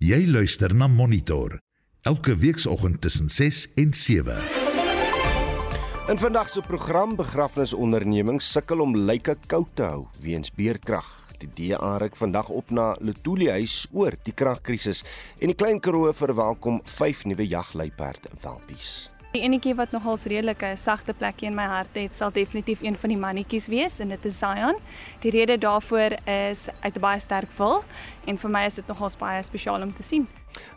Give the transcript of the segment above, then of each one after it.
Jy luister na Monitor elke weekoggend tussen 6 en 7. In vandag se program begrafnisondernemings sukkel om lyke koud te hou weens beerdkrag. Die DA ryk vandag op na Letoile huis oor die kragkrisis en die Klein Karoo verwelkom 5 nuwe jagluiperd welpies. Die enetjie wat nogals redelike sagte plekjie in my hart het, sal definitief een van die mannetjies wees en dit is Zion. Die rede daarvoor is uit 'n baie sterk wil en vir my is dit nogals baie spesiaal om te sien.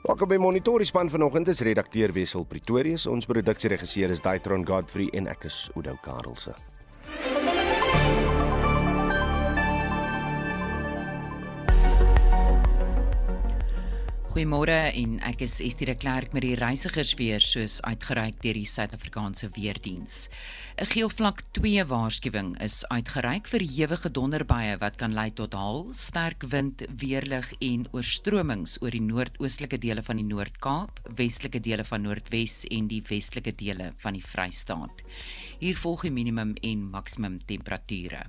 Welkom by Monitorie span vanoggend is redakteur Wessel Pretorius, ons produksieregisseur is Daitron Godfrey en ek is Udo Karlse. Goeiemôre en ek is Estie de Klerk met die reisigersweer soos uitgereik deur die Suid-Afrikaanse Weerdiens. 'n Geelvlak 2 waarskuwing is uitgereik vir ewige donderbuie wat kan lei tot haal, sterk wind, weerlig en oorstromings oor die noordoostelike dele van die Noord-Kaap, westelike dele van Noordwes en die westelike dele van die Vrystaat. Hier volg die minimum en maksimum temperature.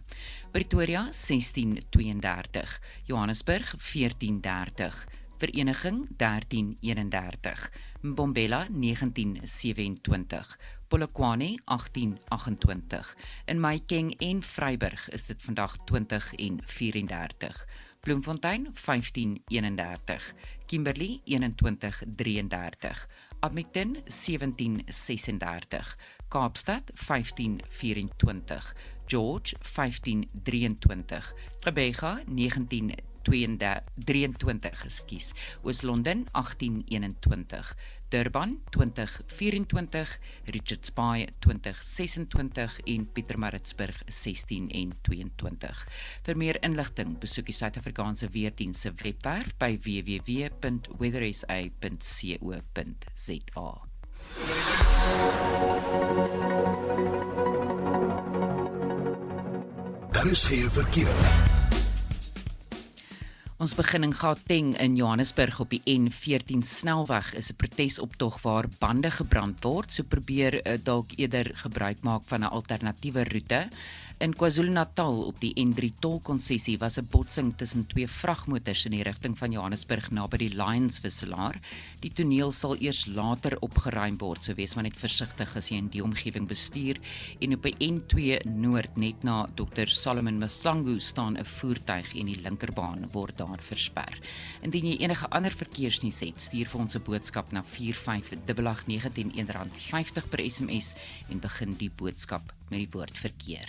Pretoria 16:32, Johannesburg 14:30 Vereniging 1331, Mbombela 1927, Polokwane 1828. In Mahikeng en Vryburg is dit vandag 20 en 34. Bloemfontein 1531, Kimberley 2133, Abington 1736, Kaapstad 1524, George 1523, Gqeberha 19 23 ekskuus. Oos-London 1821, Durban 2024, Richards Bay 2026 en Pietermaritzburg 16 en 22. Vir meer inligting, besoek die Suid-Afrikaanse Weerdienste se webwerf by www.weatherisa.co.za. Daar is geen verkeer. Ons begin in Gauteng in Johannesburg op die N14 snelweg is 'n protesoptog waar bande gebrand word. So probeer uh, dalk eerder gebruik maak van 'n alternatiewe roete. In KwaZulu-Natal op die N3 tolkonsessie was 'n botsing tussen twee vragmotors in die rigting van Johannesburg naby die Lions wisselaar. Die toneel sal eers later opgeruim word, so wees maar net versigtig as jy in die omgewing bestuur. En op die N2 Noord net na Dr Solomon Mthlangu staan 'n voertuig en die linkerbaan word daar versper. Indien jy enige ander verkeersnuus het, stuur vir ons 'n boodskap na 4588919 R50 per SMS en begin die boodskap met die woord verkeer.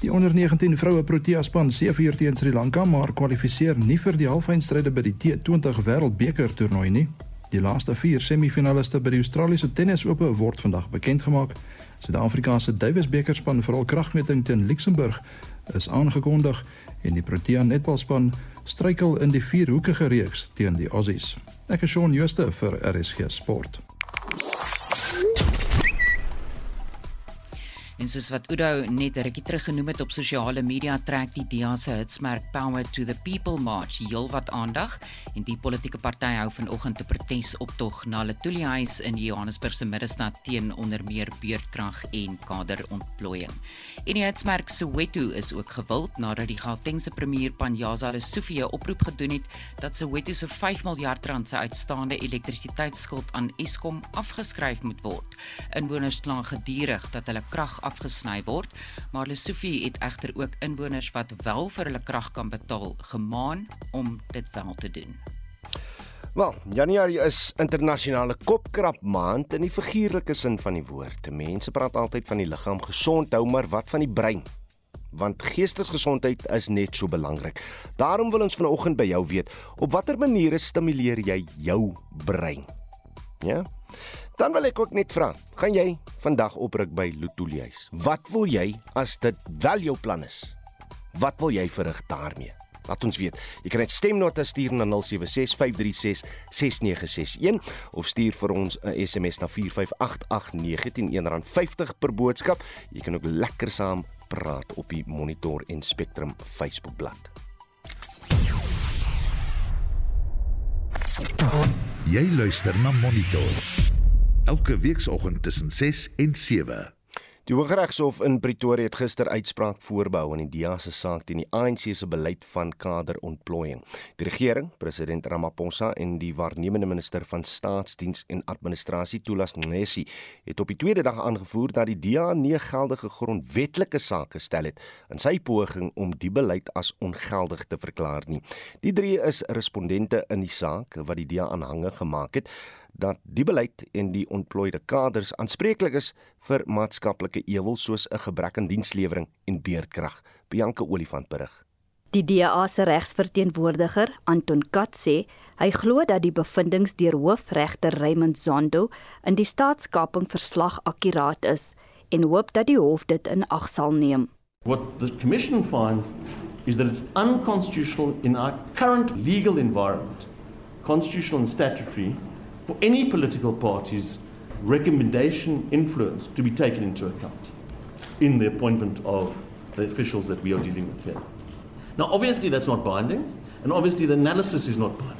Die onder 19 vroue Protea span seëvier teen Sri Lanka maar kwalifiseer nie vir die halfeindstryde by die T20 Wêreldbeker toernooi nie. Die laaste 4 semifinaliste by die Australiese Tennisope word vandag bekend gemaak. Suid-Afrika se Davis beker span vir al kragmeting teen Luxemburg is aangekondig en die Protea netbalspan struikel in die vierhoekige reeks teen die Aussies. Ek is Shaun Jooste vir RSG Sport. En soos wat Udo net rukkie terug genoem het op sosiale media trek die DA se hitsmerk Power to the People March heelwat aandag en die politieke party hou vanoggend 'n protesoptog na Letoile Huis in Johannesburg se middestad teen onder meer beurtkrag en kaderontplooiing. En die hitsmerk Soweto is ook gewild nadat die Gautengse premier Panyaza Lesufi 'n oproep gedoen het dat Soweto se 5 miljard rand se uitstaande elektrisiteitsskuld aan Eskom afgeskryf moet word. Inwoners kla gedurig dat hulle krag afgesny word, maar Lesofie het egter ook inwoners wat wel vir hulle krag kan betaal gemaan om dit wel te doen. Wel, Januarie is internasionale kopkrap maand in die figuurlike sin van die woord. Mense praat altyd van die liggaam gesond hou, maar wat van die brein? Want geestesgesondheid is net so belangrik. Daarom wil ons vanoggend by jou weet, op watter maniere stimuleer jy jou brein? Ja? Dan wil ek ook net vra, gaan jy vandag opruk by Lutulies? Wat wil jy as dit wel jou plan is? Wat wil jy verrig daarmee? Laat ons weet. Jy kan net stemnota stuur na 0765366961 of stuur vir ons 'n SMS na 4588919 R50 per boodskap. Jy kan ook lekker saam praat op die Monitor en Spectrum Facebookblad. Jy luister na Monitor elke weekoggend tussen 6 en 7. Die Hooggeregshof in Pretoria het gister uitspraak voorbehou in die DEA se saak teen die ANC se beleid van kaderontplooiing. Die regering, president Ramaphosa en die waarnemende minister van Staatsdiens en Administrasie, Thulas Nxesi, het op die tweede dag aangevoer dat die DEA nie geldige grondwetlike saak gestel het in sy poging om die beleid as ongeldig te verklaar nie. Die drie is respondente in die saak wat die DEA aanhange gemaak het dat die beleid en die ontplooide kaders aanspreeklik is vir maatskaplike ewel soos 'n gebrek aan dienslewering en beerdkrag. Bianca Olifant berig. Die DA se regsverteenwoordiger, Anton Kat sê, hy glo dat die bevindinge deur hoofregter Raymond Zondo in die staatskaping verslag akkuraat is en hoop dat die hof dit in ag sal neem. What the commission finds is that it's unconstitutional in our current legal environment, constitutional and statutory any political party's recommendation influence to be taken into account in the appointment of the officials that we are dealing with here. Now, obviously, that's not binding, and obviously, the analysis is not binding.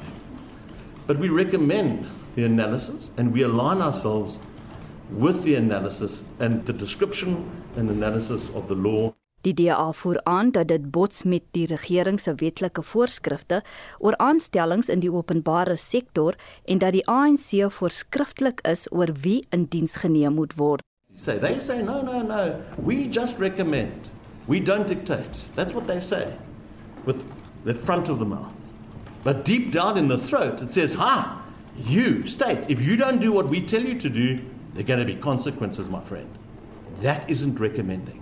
But we recommend the analysis and we align ourselves with the analysis and the description and analysis of the law Die DA voer aan dat dit bots met die regering se wetlike voorskrifte oor aanstellings in die openbare sektor en dat die ANC voorskriftelik is oor wie in diens geneem moet word. Say they say no no no. We just recommend. We don't dictate. That's what they say with the front of the mouth. But deep down in the throat it says ha! You state if you don't do what we tell you to do there're going to be consequences my friend. That isn't recommending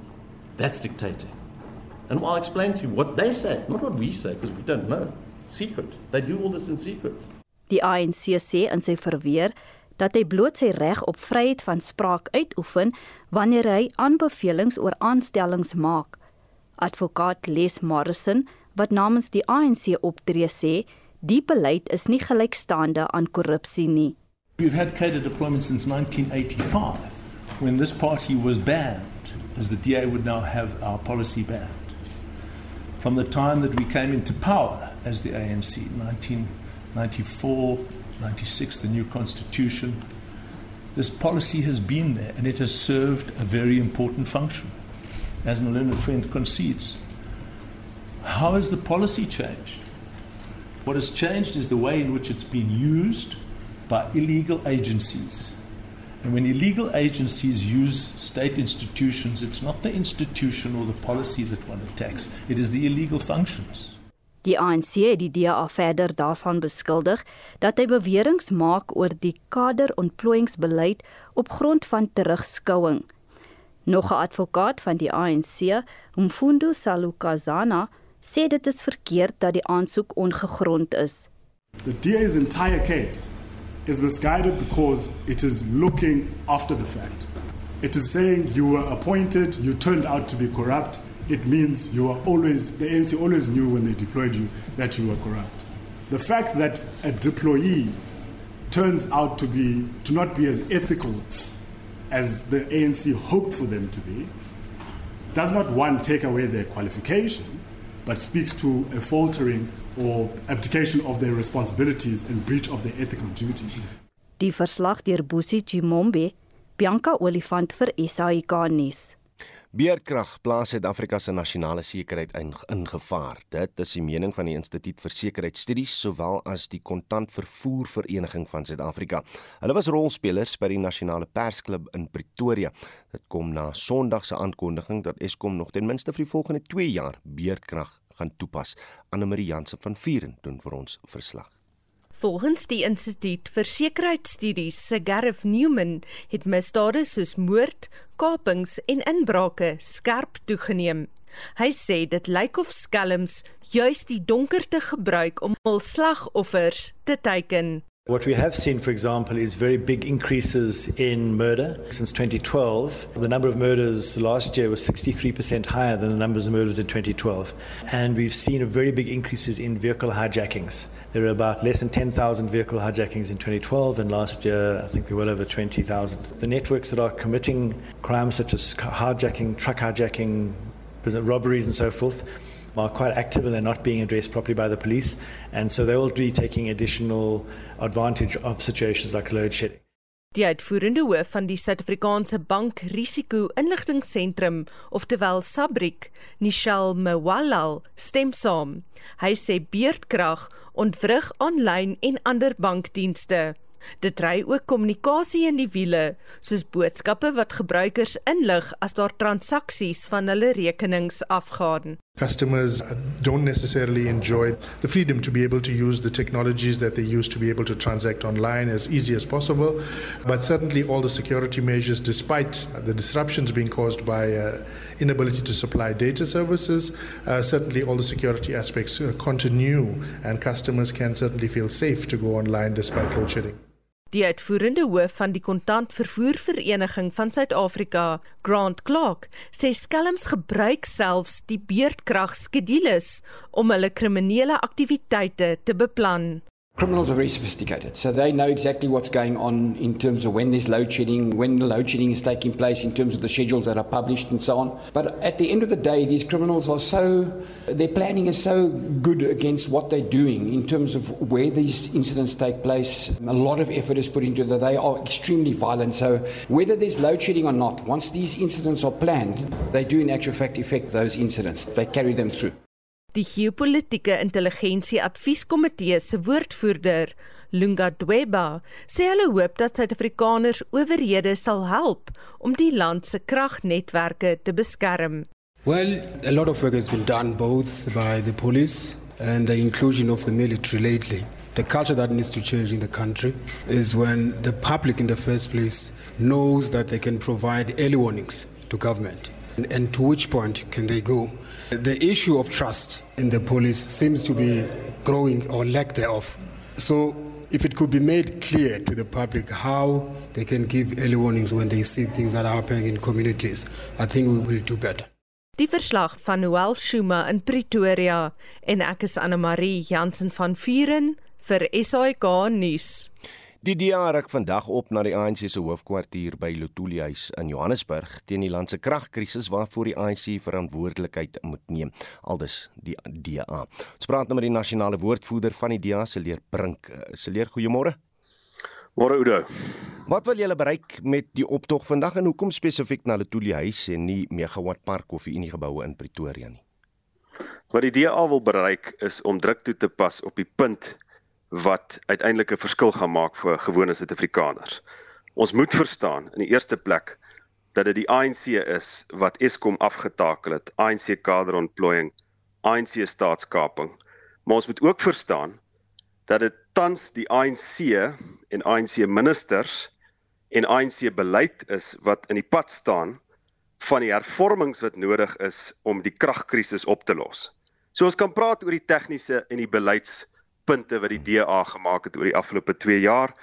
That's dictating. And I'll explain to you what they say, not what we say, because we don't know. Secret. They do all this in secret. Die ANC sê in sy verweer dat hy bloot sy reg op vryheid van spraak uitoefen wanneer hy aanbevelings oor aanstellings maak. Advokaat Les Morrison, wat namens die ANC optree, sê die beleid is nie gelykstaande aan korrupsie nie. We've had cadre deployment since 1985 when this party was banned as the DA would now have our policy banned. From the time that we came into power as the ANC, 1994, 96, the new constitution, this policy has been there and it has served a very important function, as my learned friend concedes. How has the policy changed? What has changed is the way in which it's been used by illegal agencies And when illegal agencies use state institutions, it's not the institution or the policy that one attacks, it is the illegal functions. Die ANC het die DA verder daarvan beskuldig dat hy beweringe maak oor die kaderontplooiingsbeleid op grond van terugskouing. Nog 'n advokaat van die ANC, Mfundo Salukazana, sê dit is verkeerd dat die aansoek ongegrond is. The DA's entire case is misguided because it is looking after the fact. It is saying you were appointed, you turned out to be corrupt. It means you are always, the ANC always knew when they deployed you that you were corrupt. The fact that a deployee turns out to be, to not be as ethical as the ANC hoped for them to be, does not one take away their qualification, but speaks to a faltering or abdication of their responsibilities and breach of their ethical duties. Die verslag deur Bosi Chimombe, Bianca Olifant vir SAK nuus. Beerdkrag plaas Suid-Afrika se nasionale sekuriteit in, in gevaar. Dit is die mening van die Instituut vir Sekuriteitsstudies sowel as die Kontantvervoer Vereniging van Suid-Afrika. Hulle was rolspelers by die nasionale persklub in Pretoria. Dit kom na Sondag se aankondiging dat Eskom nog ten minste vir die volgende 2 jaar beerdkrag gaan toepas. Anne Marie Jansen van Vuren doen vir ons verslag. Volgens die Instituut vir Sekuriteitsstudies se Gareth Newman het misdade soos moord, kapings en inbrake skerp toegeneem. Hy sê dit lyk of skelms juis die donkerte gebruik om hul slagoffers te teiken. What we have seen, for example, is very big increases in murder. Since 2012, the number of murders last year was 63% higher than the numbers of murders in 2012. And we've seen a very big increases in vehicle hijackings. There were about less than 10,000 vehicle hijackings in 2012, and last year I think there were well over 20,000. The networks that are committing crimes such as hijacking, truck hijacking, robberies, and so forth are quite active and they're not being addressed properly by the police. And so they will be taking additional advantage of situations like load shedding. Die uitvoerende hoof van die Suid-Afrikaanse Bank Risiko Inligtingseentrum, oftewel Sabrik, Nishal Mwalal, stem saam. Hy sê beurtkrag ontwrig aanlyn en ander bankdienste. Dit ry ook kommunikasie in die wiele, soos boodskappe wat gebruikers inlig as daar transaksies van hulle rekenings afgaan. Customers don't necessarily enjoy the freedom to be able to use the technologies that they use to be able to transact online as easy as possible. But certainly, all the security measures, despite the disruptions being caused by uh, inability to supply data services, uh, certainly all the security aspects uh, continue, and customers can certainly feel safe to go online despite load shedding. Die uitvoerende hoof van die kontantvervoervereniging van Suid-Afrika, Grant Clark, sê skelms gebruik selfs die beurtkragskedules om hulle kriminele aktiwiteite te beplan. Criminals are very sophisticated, so they know exactly what's going on in terms of when there's load shedding, when the load shedding is taking place, in terms of the schedules that are published and so on. But at the end of the day, these criminals are so, their planning is so good against what they're doing in terms of where these incidents take place. A lot of effort is put into that. They are extremely violent. So whether there's load shedding or not, once these incidents are planned, they do in actual fact affect those incidents. They carry them through. Die geopolitiese intelligensie advieskomitee se woordvoerder, Lunga Dweba, sê hulle hoop dat Suid-Afrikaners owerhede sal help om die land se kragnetwerke te beskerm. Well, a lot of work has been done both by the police and the inclusion of the military lately. The culture that needs to change in the country is when the public in the first place knows that they can provide early warnings to government. And, and to which point can they go? The issue of trust in the police seems to be growing or lack thereof. So, if it could be made clear to the public how they can give early warnings when they see things that are happening in communities, I think we will do better. Die verslag van Noel Shuma in Pretoria en ek is Anne Marie Jansen van Vuren vir SAK nuus. Die DA ruk vandag op na die ANC se hoofkwartier by Lotuli huis in Johannesburg teen die land se kragkrisis waarvoor die ANC verantwoordelikheid moet neem. Aldus die DA. Ons praat nou met die nasionale woordvoerder van die DA, Seleer Brink. Seleer, goeiemôre. Môre Oudo. Wat wil julle bereik met die optog vandag en hoekom spesifiek na Lotuli huis en nie Megawatt Park of die Unie geboue in Pretoria nie? Wat die DA wil bereik is om druk toe te pas op die punt wat uiteindelik 'n verskil gaan maak vir gewone Suid-Afrikaners. Ons moet verstaan in die eerste plek dat dit die ANC is wat Eskom afgetakel het, ANC kaderontplooiing, ANC staatskaping. Maar ons moet ook verstaan dat dit tans die ANC en ANC ministers en ANC beleid is wat in die pad staan van die hervormings wat nodig is om die kragkrisis op te los. So ons kan praat oor die tegniese en die beleids punte wat die DA gemaak het oor die afgelope 2 jaar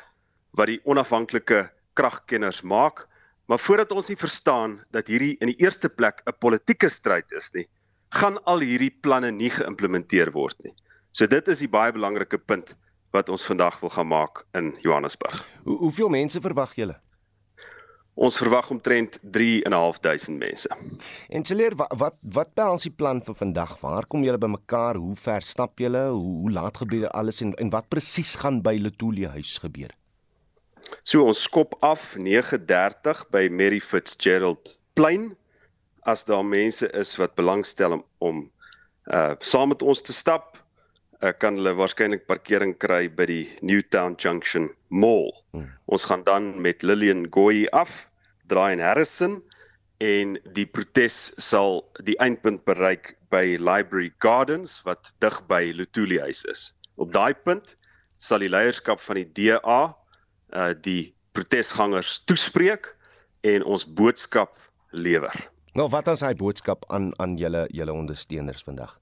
wat die onafhanklike kragkenners maak, maar voordat ons nie verstaan dat hierdie in die eerste plek 'n politieke stryd is nie, gaan al hierdie planne nie geïmplementeer word nie. So dit is die baie belangrike punt wat ons vandag wil gaan maak in Johannesburg. Hoe hoeveel mense verwag julle? Ons verwag omtrent 3.500 mense. En Celeer, wat wat wat behels die plan vir vandag? Waar kom julle bymekaar? Hoe ver stap julle? Hoe, hoe laat gebeur alles en en wat presies gaan by Letuli huis gebeur? So ons skop af 9:30 by Mary Fitzgerald plein as daar mense is wat belangstel om, om uh saam met ons te stap uh, kan hulle waarskynlik parkering kry by die Newtown Junction Mall. Hmm. Ons gaan dan met Lillian Goyi af, draai in Harrison en die protes sal die eindpunt bereik by Library Gardens wat dig by Lutuli huis is. Op daai punt sal die leierskap van die DA uh die protesgangers toespreek en ons boodskap lewer. Nou wat is hy boodskap aan aan julle julle ondersteuners vandag?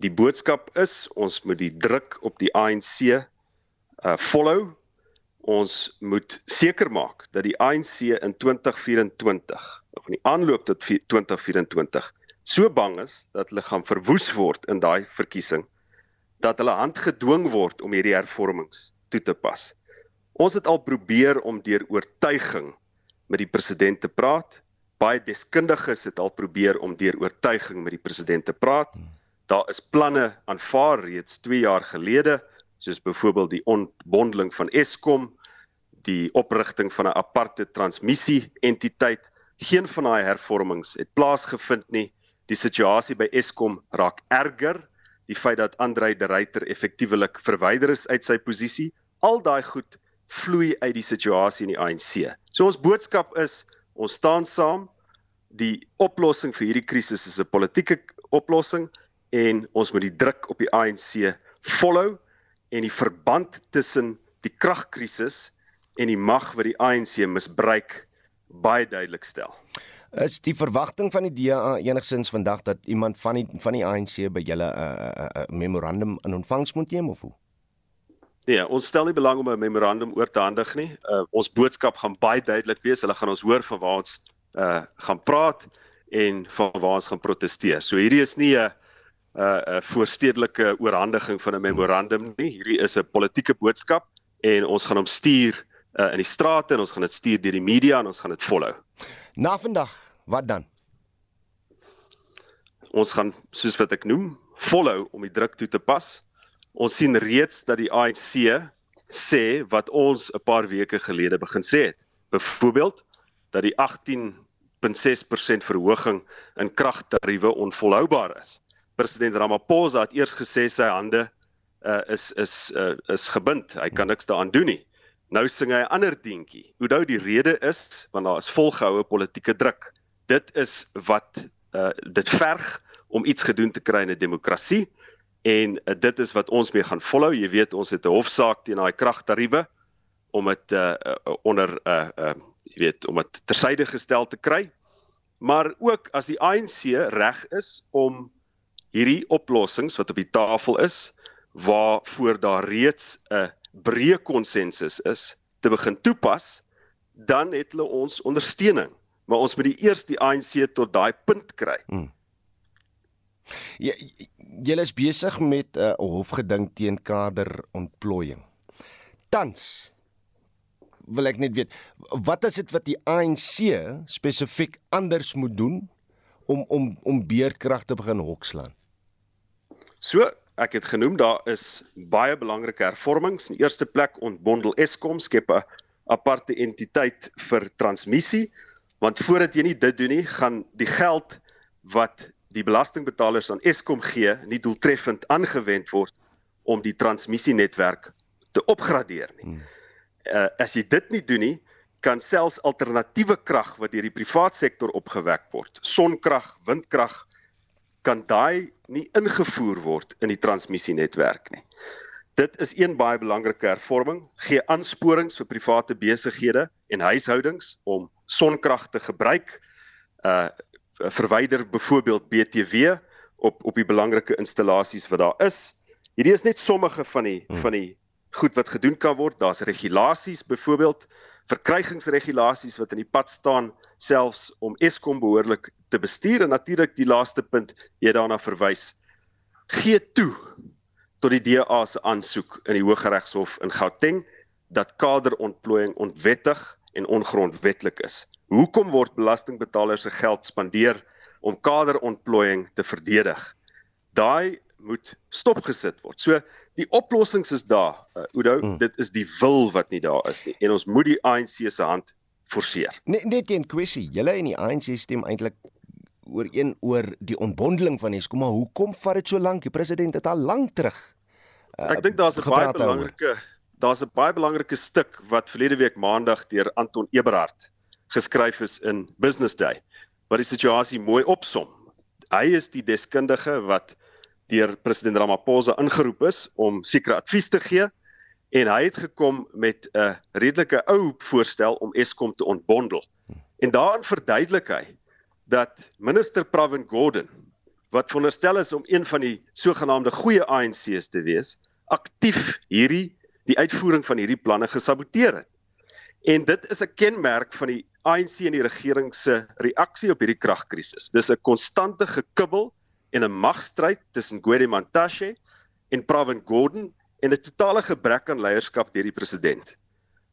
Die boodskap is ons moet die druk op die ANC uh follow. Ons moet seker maak dat die ANC in 2024 of in die aanloop tot 2024 so bang is dat hulle gaan verwoes word in daai verkiesing dat hulle handgedwing word om hierdie hervormings toe te pas. Ons het al probeer om deur oortuiging met die president te praat. Baie deskundiges het al probeer om deur oortuiging met die president te praat. Hmm Daar is planne aanvaar reeds 2 jaar gelede, soos byvoorbeeld die ontbondeling van Eskom, die oprigting van 'n aparte transmissie entiteit. Geen van daai hervormings het plaasgevind nie. Die situasie by Eskom raak erger. Die feit dat Andrei de Ruyter effektiewelik verwyder is uit sy posisie, al daai goed vloei uit die situasie in die ANC. So ons boodskap is ons staan saam. Die oplossing vir hierdie krisis is 'n politieke oplossing en ons moet die druk op die ANC volhou en die verband tussen die kragkrisis en die mag wat die ANC misbruik baie duidelik stel. Is die verwagting van die DA enigsins vandag dat iemand van die van die ANC by julle 'n uh, uh, uh, memorandum in ontvangs moet neem of hoe? Nee, ons stel nie belang om 'n memorandum oor te handig nie. Uh, ons boodskap gaan baie duidelik wees. Hulle gaan ons hoor van waar ons uh gaan praat en van waar ons gaan proteseer. So hierdie is nie 'n 'n 'n voorstedelike oorhandiging van 'n memorandum nie. Hierdie is 'n politieke boodskap en ons gaan hom stuur uh, in die strate en ons gaan dit stuur deur die media en ons gaan dit volhou. Na vandag, wat dan? Ons gaan soos wat ek noem, volhou om die druk toe te pas. Ons sien reeds dat die ANC sê wat ons 'n paar weke gelede begin sê het. Byvoorbeeld dat die 18.6% verhoging in kragtariewe onvolhoubaar is. President Ramaphosa het eers gesê sy hande uh, is is uh, is gebind. Hy kan niks daaraan doen nie. Nou sing hy 'n ander deentjie. Onthou die rede is want daar is volgehoue politieke druk. Dit is wat uh, dit verg om iets gedoen te kry in 'n demokrasie en uh, dit is wat ons mee gaan volhou. Jy weet ons het 'n hofsaak teen daai kragtariewe om dit uh, uh, onder 'n uh, uh, jy weet om dit tersyde gestel te kry. Maar ook as die ANC reg is om hierdie oplossings wat op die tafel is waarvoor daar reeds 'n breë konsensus is te begin toepas, dan het hulle ons ondersteuning. Maar ons moet die eers die ANC tot daai punt kry. Hmm. Ja, julle is besig met 'n uh, hofgeding teen kaderontplooiing. Tans wil ek net weet, wat is dit wat die ANC spesifiek anders moet doen om om om beerdkrag te begin hokslaan? So, ek het genoem daar is baie belangrike hervormings. In eerste plek ontbondel Eskom skep 'n aparte entiteit vir transmissie, want voordat jy nie dit doen nie, gaan die geld wat die belastingbetalers aan Eskom gee, nie doeltreffend aangewend word om die transmissienetwerk te opgradeer nie. Hmm. Uh, as jy dit nie doen nie, kan selfs alternatiewe krag wat deur die privaat sektor opgewek word, sonkrag, windkrag, kan daai nie ingevoer word in die transmissienetwerk nie. Dit is een baie belangrike hervorming, gee aansporings vir private besighede en huishoudings om sonkrag te gebruik. Uh verwyder byvoorbeeld BTW op op die belangrike installasies wat daar is. Hierdie is net sommige van die hmm. van die goed wat gedoen kan word. Daar's regulasies byvoorbeeld verkrygingsregulasies wat in die pad staan selfs om Eskom behoorlik te bestuur en natuurlik die laaste punt jy daarna verwys. Gee toe tot die DA se aansoek in die Hooggeregshof in Gauteng dat kaderontplooiing onwettig en ongrondwetlik is. Hoekom word belastingbetalers se geld spandeer om kaderontplooiing te verdedig? Daai moet stopgesit word. So die oplossings is daar. Uh, Oudo, hmm. dit is die wil wat nie daar is nie en ons moet die ANC se hand forceer. Net net een kwessie. Julle in die ANC stem eintlik oor een oor die ontbondeling van Eskom, maar hoekom vat dit so lank? Die president het al lank terug. Uh, Ek dink daar's 'n baie belangrike daar's 'n baie belangrike stuk wat verlede week maandag deur Anton Eberhard geskryf is in Business Day wat die situasie mooi opsom. Hy is die deskundige wat deur president Ramaphosa ingeroep is om sekere advies te gee en hy het gekom met 'n redelike ou voorstel om Eskom te ontbondel. En daarin verduidelik hy dat minister Pravin Gordhan wat veronderstel is om een van die sogenaamde goeie ANC's te wees, aktief hierdie die uitvoering van hierdie planne gesaboteer het. En dit is 'n kenmerk van die ANC en die regering se reaksie op hierdie kragkrisis. Dis 'n konstante gekibbel en 'n magstryd tussen Gwede Mantashe en Pravin Gordhan en 'n totale gebrek aan leierskap deur die president.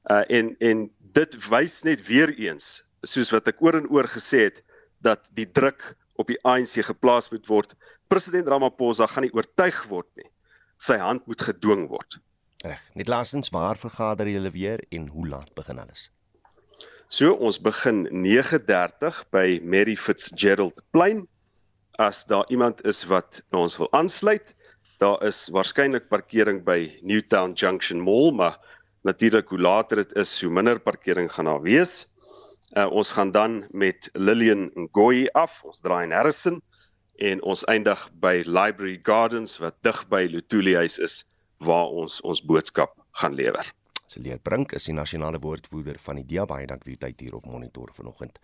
Uh en en dit wys net weer eens soos wat ek oor en oor gesê het dat die druk op die ANC geplaas moet word. President Ramaphosa gaan nie oortuig word nie. Sy hand moet gedwing word. Reg. Net laastens, waar vergader julle weer en hoe laat begin alles? So ons begin 9:30 by Mary Fitzgerald Plein. As daar iemand is wat ons wil aansluit, daar is waarskynlik parkering by Newtown Junction Mall, maar natuurlik hoe later dit is, hoe minder parkering gaan daar wees. Uh, ons gaan dan met Lillian Ngoyi af, ons draai in Harrison en ons eindig by Library Gardens wat dig by Lutuli huis is waar ons ons boodskap gaan lewer. Celier Brink is die nasionale woordvoerder van die DIA baie dank vir u tyd hier op monitor vanoggend.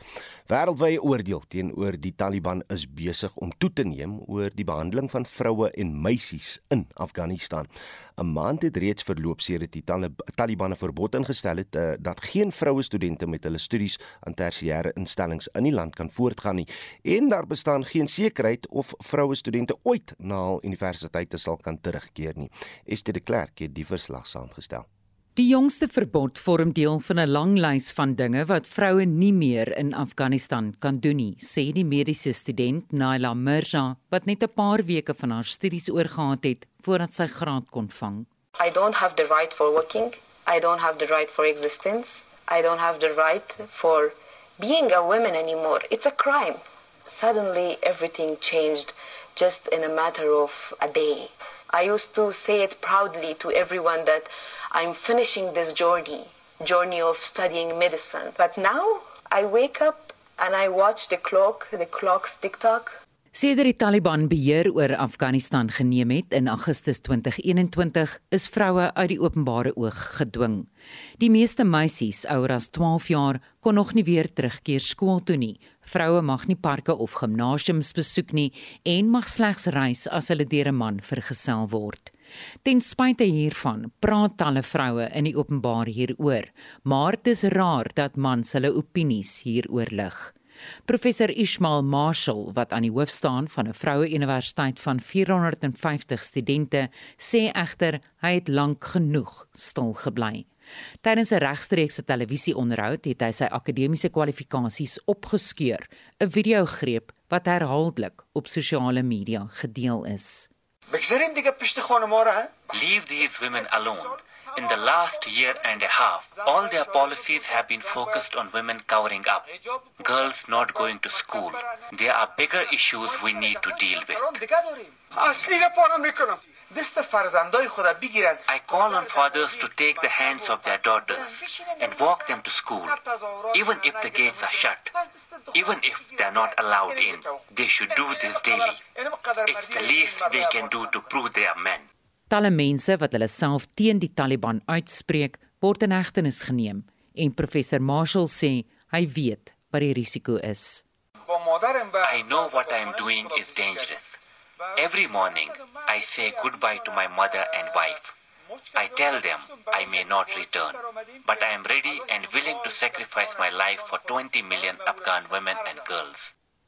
Wêreldwye oordeel teenoor die Taliban is besig om toe te neem oor die behandeling van vroue en meisies in Afghanistan. 'n Maand het reeds verloop sedert die Taliban 'n verbod ingestel het uh, dat geen vroue studente met hulle studies aan tersiêre instellings in die land kan voortgaan nie en daar bestaan geen sekerheid of vroue studente ooit na hul universiteite sal kan terugkeer nie. Esther de Klerk het die verslag saamgestel. Die jongste verbod vorm deel van 'n lang lys van dinge wat vroue nie meer in Afghanistan kan doen nie, sê die mediese student Naila Mirza, wat net 'n paar weke van haar studies oorgehad het voordat sy graad kon vang. I don't have the right for working. I don't have the right for existence. I don't have the right for being a woman anymore. It's a crime. Suddenly everything changed just in a matter of a day. I used to say it proudly to everyone that I'm finishing this journey, journey of studying medicine. But now I wake up and I watch the clock, the clock's tick-tock. Sedert die Taliban beheer oor Afghanistan geneem het in Augustus 2021, is vroue uit die openbare oog gedwing. Die meeste meisies ouer as 12 jaar kon nog nie weer terugkeer skool toe nie. Vroue mag nie parke of gimnasiums besoek nie en mag slegs reis as hulle deur 'n man vergesel word. Ten spyte hiervan praat talle vroue in die openbaar hieroor, maar dit is raar dat mans hulle opinies hieroor lig. Professor Ismail Marshall, wat aan die hoof staan van 'n vroue universiteit van 450 studente, sê egter hy het lank genoeg stil gebly. Tydens 'n regstreekse televisieonderhoud het hy sy akademiese kwalifikasies opgeskeur, 'n videogreep wat herhaaldelik op sosiale media gedeel is. Leave these women alone. In the last year and a half, all their policies have been focused on women covering up, girls not going to school. There are bigger issues we need to deal with. I call on fathers to take the hands of their daughters and walk them to school, even if the gates are shut, even if they are not allowed in. They should do this daily. It's the least they can do to prove they are men. Talle mense wat hulle self teen die Taliban uitspreek, word in hegtenis geneem en professor Marshall sê hy weet wat die risiko is. I know what I am doing is dangerous. Every morning, I say goodbye to my mother and wife. I tell them I may not return, but I am ready and willing to sacrifice my life for 20 million Afghan women and girls.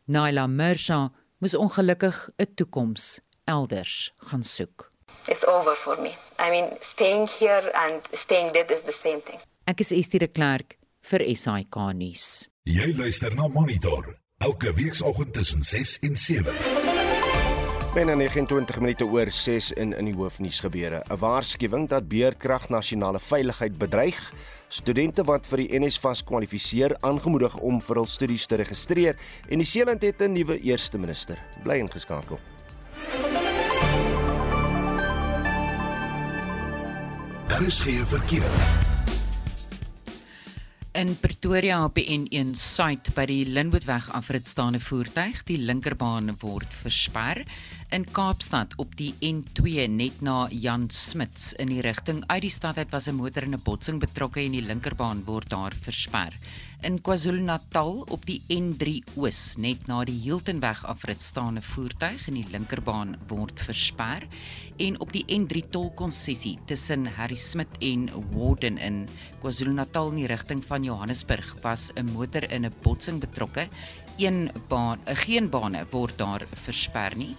Naila Mersha moes ongelukkig 'n toekoms elders gaan soek. It's over for me. I mean, staying here and staying dead is the same thing. Ek is Estie de Klerk vir SAK nuus. Jy luister na Monitor elke weekoggend tussen 6 en 7. Binne 29 minute oor 6 in in die hoofnuus gebeure. 'n Waarskuwing dat beerkrag nasionale veiligheid bedreig. Studente wat vir die NSFAS kwalifiseer, aangemoedig om vir hul studies te registreer en die Seeland het 'n nuwe eerste minister. Bly ingeskakel. Daar is geen verkeer. In Pretoria op die N1 Suid by die Linwoodweg afrit staan 'n voertuig, die linkerbaan word versper. In Kaapstad op die N2 net na Jan Smits in die rigting uit die stad uit was 'n motor in 'n botsing betrokke en die linkerbaan word daar versper. In KwaZulu-Natal op die N3 Oos net na die Hiltonweg afrit staan 'n voertuig en die linkerbaan word versper en op die N3 tolkonssessie tussen Harry Smit en Warden in KwaZulu-Natal in die rigting van Johannesburg was 'n motor in 'n botsing betrokke. Een baan, geen bane word daar versper nie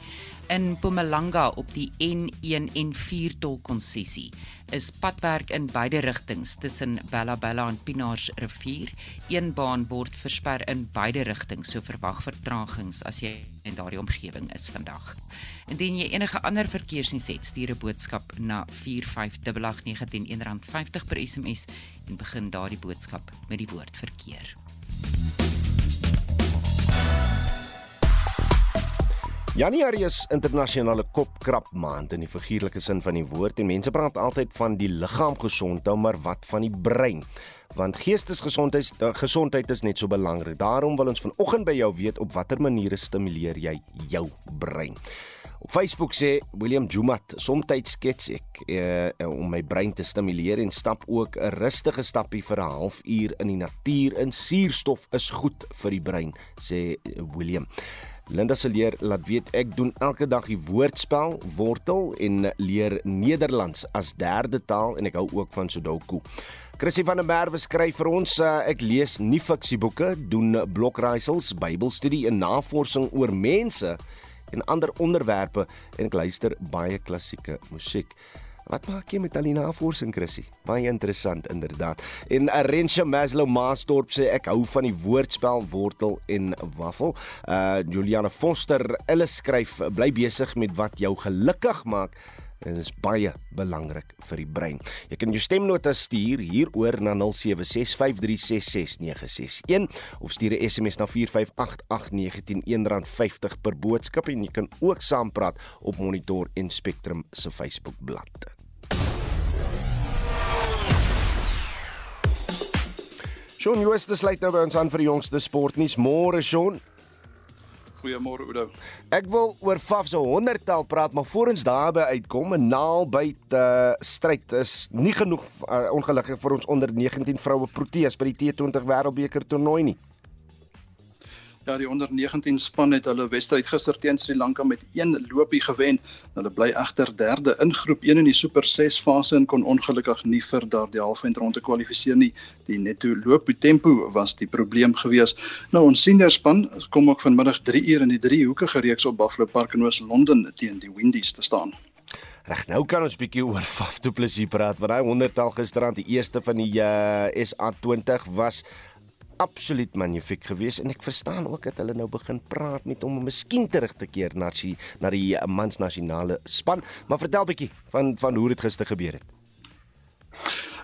In Mpumalanga op die N1 en 4 tolkonssessie is padwerk in beide rigtings tussen Bella Bella en Pinaars rivier. Een baan word versper in beide rigtings, so verwag vertragings as jy in daardie omgewing is vandag. Indien jy enige ander verkeersnuus het, stuur 'n boodskap na 4588910 R50 per SMS en begin daardie boodskap met die woord verkeer. Januarie is internasionale kopkrap maand in die figuurlike sin van die woord en mense praat altyd van die liggaam gesond hou, maar wat van die brein? Want geestesgesondheid eh, gesondheid is net so belangrik. Daarom wil ons vanoggend by jou weet op watter maniere stimuleer jy jou brein? Op Facebook sê William Jumat, soms skets ek uh, om my brein te stimuleer en stap ook 'n rustige stappie vir 'n halfuur in die natuur. In suurstof is goed vir die brein, sê William. Linda se leer laat weet ek doen elke dag die woordspel wortel en leer Nederlands as derde taal en ek hou ook van Sudoku. Chrissy van der Merwe skryf vir ons uh, ek lees nie fiksieboeke, doen blokraaisels, Bybelstudie en navorsing oor mense en ander onderwerpe en ek luister baie klassieke musiek. Wat maak jy met al die navorsing, Chrissy? Baie interessant inderdaad. En Arensha Maslow Maasdorp sê ek hou van die woordspel wortel en wafel. Uh Juliana Foster, hulle skryf bly besig met wat jou gelukkig maak en dit is baie belangrik vir die brein. Jy kan jou stemnota stuur hieroor na 0765366961 of stuur 'n SMS na 4588910 R50 per boodskap en jy kan ook saampraat op Monitor en Spectrum se Facebook bladsy. Shaun Jooste sluit nou by ons aan vir die jongste sportnuus. Môre Shaun. Goeiemôre Oudo. Ek wil oor Faf se 100-tel praat, maar voor ons daarby uitkom, 'n naalbyt uh, stryd is nie genoeg uh, ongelukkig vir ons onder 19 vroue Proteas by die T20 Wêreldbeker toernooi nie. Ja, die onder 19 span het hulle wedstryd gister teen Sri Lanka met 1 lopie gewen. Hulle bly egter derde in groep 1 in die Super 6 fase en kon ongelukkig nie vir daardie halfeindronde kwalifiseer nie. Die netto loopie tempo was die probleem gewees. Nou ons senior span kom ook vanmiddag 3 uur in die driehoekige reeks op Buffalo Park in Oos-London teen die Windies te staan. Reg, nou kan ons bietjie oor Faf Du Plessis praat. Want hy 100-tal gisterand die eerste van die uh, eh, SA20 was absoluut magnifiek geweest en ek verstaan ook dat hulle nou begin praat met hom om miskien terug te keer na die na die eh, mans nasionale span. Maar vertel bietjie van van hoe dit gister gebeur het.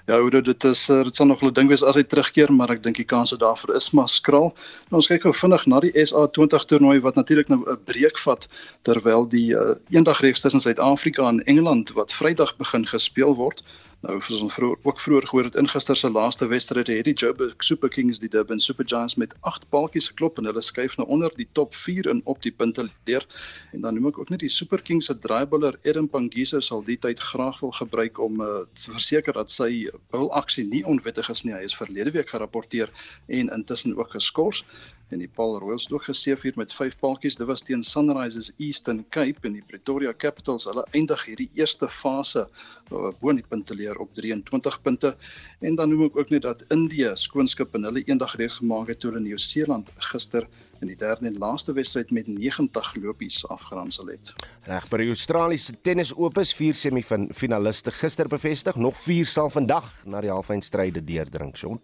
Ja, hoe dit is eh, dit sal nog 'n ding wees as hy terugkeer, maar ek dink die kanse daarvoor is maar skraal. Nou ons kyk gou vinnig na die SA20 toernooi wat natuurlik nou 'n breek vat terwyl die uh, eendagreeks tussen Suid-Afrika en Engeland wat Vrydag begin gespeel word. Nou soos ons vroeër ook vroeër gehoor het in gister se laaste wedstryd het die Joburg Super Kings die Durban Super Giants met 8 paaltjies geklop en hulle skuif nou onder die top 4 in op die punte leer. En dan noem ek ook net die Super Kings se draaiballer Eden Pangisa sal die tyd graag wil gebruik om uh, te verseker dat sy bulaksie nie onwettig is nie. Hy is verlede week gerapporteer en intussen ook geskort en die Paul Royals het ook geseëvier met 5 paaltjies. Dit was teen Sunrisers Eastern Cape en die Pretoria Capitals. Hulle eindig hierdie eerste fase uh, bo in die punte leer op 23 punte. En dan noem ek ook net dat Indië skoonskip in hulle eendag reeds gemaak het hulle Nieu-Seeland gister in die derde en laaste wedstryd met 90 lopies afgeronsel het. Reg by die Australiese Tennis Opens vier semifinaliste gister bevestig, nog vier sal vandag na die halfeindstryde deurdring, Shaun.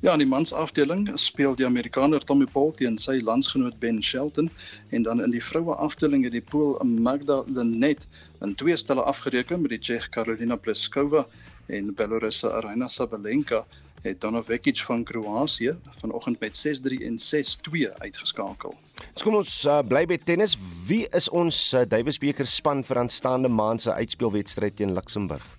Ja, in die mansafdeling speel die Amerikaner Tommy Paul teen sy landsgenoot Ben Shelton en dan in die vroue afdeling het die Pool Magda Linet in twee stelle afgereken met die Tsjech Karolina Pliskova en Belarus se Aryna Sabalenka het Donovekic van Kroasie vanoggend met 6-3 en 6-2 uitgeskakel. Ons kom ons uh, bly by tennis. Wie is ons uh, Davis beker span vir aanstaande maand se uitspelwedstryd teen Luxemburg?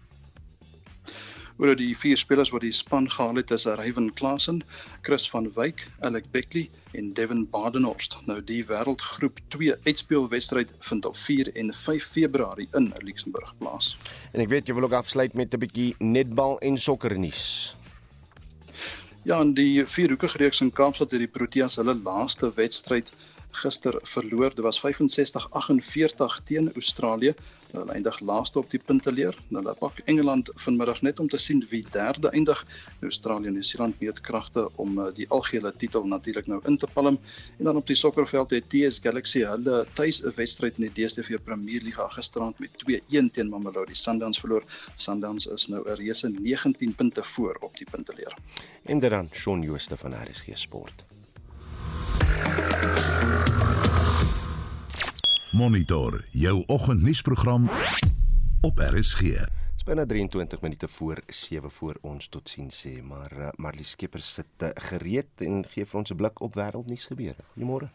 Oor die vier spelers wat die span gehaal het is Ryan Klassen, Chris van Wyk, Alec Beckley en Devin Badenhorst. Nou die wêreldgroep 2 uitspelwedstryd vind op 4 en 5 Februarie in Luxemburg plaas. En ek weet jy wil ook afsluit met 'n bietjie netbal en sokkernuus. Ja, in die vierhoekige reeks in Kaapstad het die Proteas hulle laaste wedstryd gister verloor. Dit was 65-48 teen Australië. Hulle eindig laaste op die punteleer. Hulle pak Engeland vanmiddag net om te sien wie derde eindig. Australië en Nieu-Seeland meet kragte om eh, die algehele titel natuurlik nou in te palm. En dan op die sokkerveld het TS Galaxy hulle tuis 'n wedstryd in die DStv Premier Liga gisterand met 2-1 teen Mamelodi Sundowns verloor. Sundowns is nou 'n reuse 19 punte voor op die punteleer. En dan Shaun Jooste van RSG Sport. Monitor jou oggendnuusprogram op RSG. Binne 23 minute voor 7 voor ons tot sien sê, maar uh, Marlie Skeepers sit uh, gereed en gee vir ons 'n blik op wêreldnuus gebeure. Goeiemôre.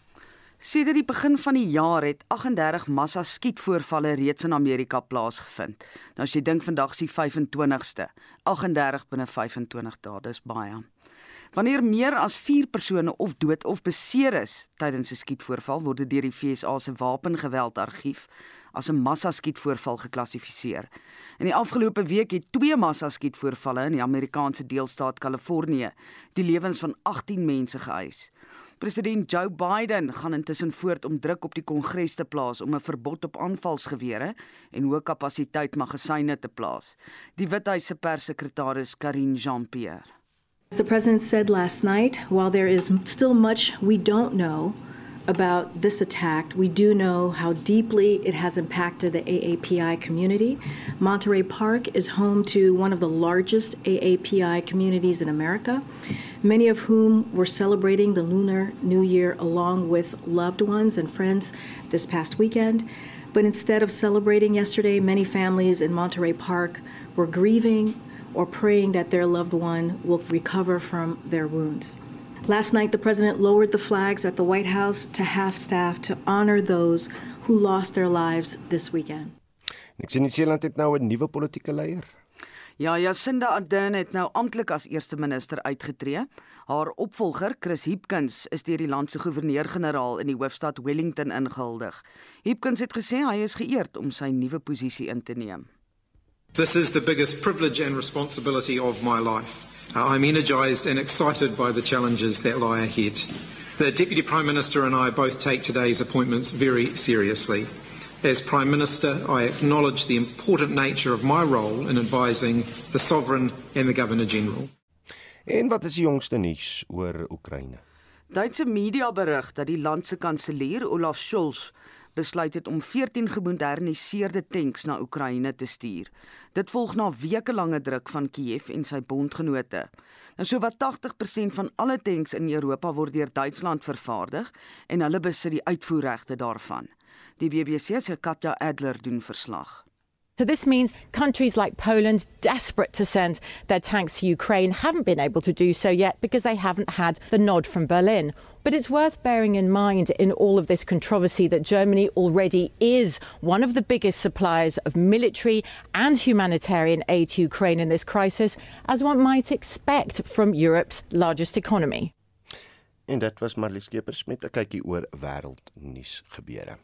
Sedert die begin van die jaar het 38 massa skietvoorvalle reeds in Amerika plaasgevind. Nou as jy dink vandag is die 25ste, 38 binne 25 dae, dis baie. Wanneer meer as 4 persone of dood of beseer is tydens 'n skietvoorval, word dit deur die FSA se wapengeweldargief as 'n massaskietvoorval geklassifiseer. In die afgelope week het twee massaskietvoorvalle in die Amerikaanse deelstaat Kalifornië die lewens van 18 mense geëis. President Joe Biden gaan intussen voort om druk op die Kongres te plaas om 'n verbod op aanvalsgewere en hoë kapasiteit magasyne te plaas. Die Withuis se perssekretaris Karine Jean-Pierre As the president said last night, while there is still much we don't know about this attack, we do know how deeply it has impacted the AAPI community. Monterey Park is home to one of the largest AAPI communities in America, many of whom were celebrating the Lunar New Year along with loved ones and friends this past weekend. But instead of celebrating yesterday, many families in Monterey Park were grieving or praying that their loved one will recover from their wounds. Last night, the president lowered the flags at the White House to half staff to honor those who lost their lives this weekend. Ek sien Nieu-Seeland het nou 'n nuwe politieke leier. Ja, Jacinda Ardern het nou amptelik as eerste minister uitgetree. Haar opvolger, Chris Hipkins, is deur die land se goewerneur-generaal in die hoofstad Wellington ingehuldig. Hipkins het gesê hy is geëerd om sy nuwe posisie in te neem. This is the biggest privilege and responsibility of my life. Uh, I'm energised and excited by the challenges that lie ahead. The Deputy Prime Minister and I both take today's appointments very seriously. As Prime Minister, I acknowledge the important nature of my role in advising the Sovereign and the Governor General. En wat is die jongste nuus oor Oekraïne? Duitse media berig dat die land se kanselier Olaf Scholz besluit het om 14 gemoderniseerde tanks na Oekraïne te stuur. Dit volg na wekelange druk van Kiev en sy bondgenote. Nou sowat 80% van alle tanks in Europa word deur Duitsland vervaardig en hulle besit die uitvoerregte daarvan. Die BBC se Katja Adler doen verslag. So this means countries like Poland, desperate to send their tanks to Ukraine, haven't been able to do so yet because they haven't had the nod from Berlin. But it's worth bearing in mind in all of this controversy that Germany already is one of the biggest suppliers of military and humanitarian aid to Ukraine in this crisis, as one might expect from Europe's largest economy. En dit was Marlies Skeepers met 'n kykie oor wêreldnuus gebeure.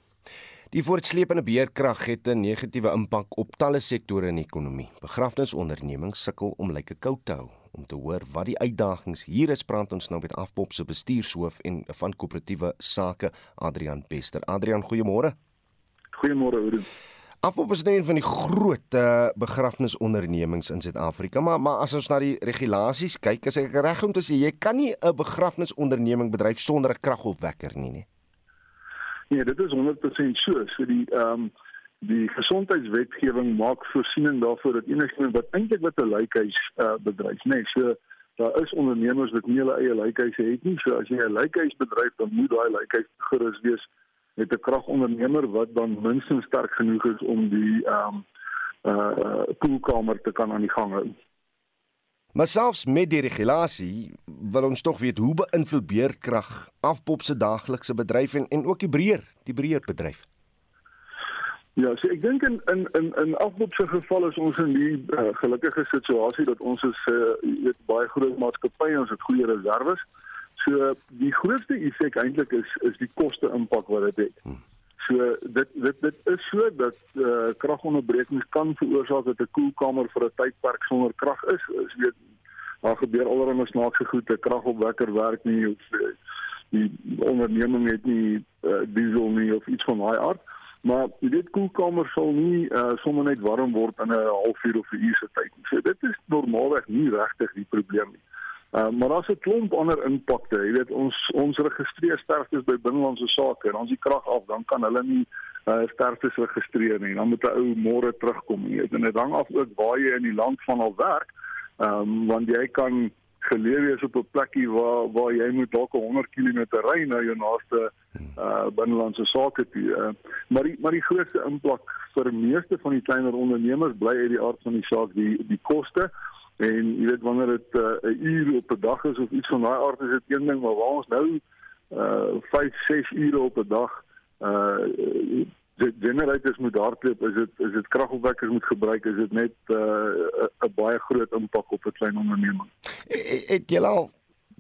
Die voortsleepende beerkrag het 'n negatiewe impak op talle sektore in die ekonomie. Begrafnisondernemings sukkel om lyke koud te hou. Om te hoor wat die uitdagings hier is, praat ons nou met Afpop se bestuurshoof en van koöperatiewe sake, Adrian Bester. Adrian, goeiemôre. Goeiemôre, Oudo. Afpop is nou een van die groot uh, begrafnisondernemings in Suid-Afrika, maar maar as ons na die regulasies kyk, is ek reg om te sê jy kan nie 'n begrafnisonderneming bedryf sonder 'n kragopwekker nie, nie. Nee, dit is 100% so. So die ehm um, die gesondheidswetgewing maak voorsiening daarvoor dat enigiemand wat eintlik wat 'n lykhuis uh, bedryf, nee, so daar is ondernemers wat nie hulle eie lykhuise het nie. So as jy 'n lykhuis bedryf, dan moet daai lykhuis gerus wees met 'n kragondernemer wat dan minstens sterk genoeg is om die ehm um, uh koelkamer te kan aan die gang hou. Maar selfs met die regulasie wil ons tog weet hoe beïnvloed beerdkrag afpop se daaglikse bedryf en en ook die breër, die breër bedryf. Ja, so ek dink in in in in afpop se geval is ons in die uh, gelukkige situasie dat ons is uh, weet baie groot maatskappye, ons het goeie reserves. So die grootste effek eintlik is is die koste impak wat dit het. Hmm. So dit dit dit is so dat eh uh, kragonderbrekings kan veroorsaak dat 'n koelkamer vir 'n tydperk sonder krag is. Weet daar gebeur allerlei snaakse goed, 'n kragopwekker werk nie of die onderneming het nie uh, diesel nie of iets van daai aard. Maar jy weet koelkamer sal nie uh, sommer net warm word in 'n halfuur of 'n uur se tyd nie. So dit is normaalweg nie regtig die probleem nie. Uh, maar daar's 'n klomp ander impakte. Jy weet ons ons registreer sterftes by binnelandse sake en ons die krag af, dan kan hulle nie uh, sterftes registreer nie. Dan moet 'n ou môre terugkom, jy weet. En dit hang af ook waar jy in die land van al werk. Ehm um, want jy kan geleer wees op 'n plekkie waar waar jy moet dalk 100 km ry na jou naaste uh binnelandse sake toe. Uh, maar die maar die grootste impak vir meeste van die kleiner ondernemers bly uit die aard van die saak die die koste. En jy weet wanneer dit 'n uh, uur op 'n dag is of iets van daai aard is dit een ding, maar waar ons nou uh 5, 6 ure op 'n dag uh generators moet hardloop is dit is dit kragopwekkers moet gebruik is dit net 'n uh, baie groot impak op 'n klein onderneming. Het jy al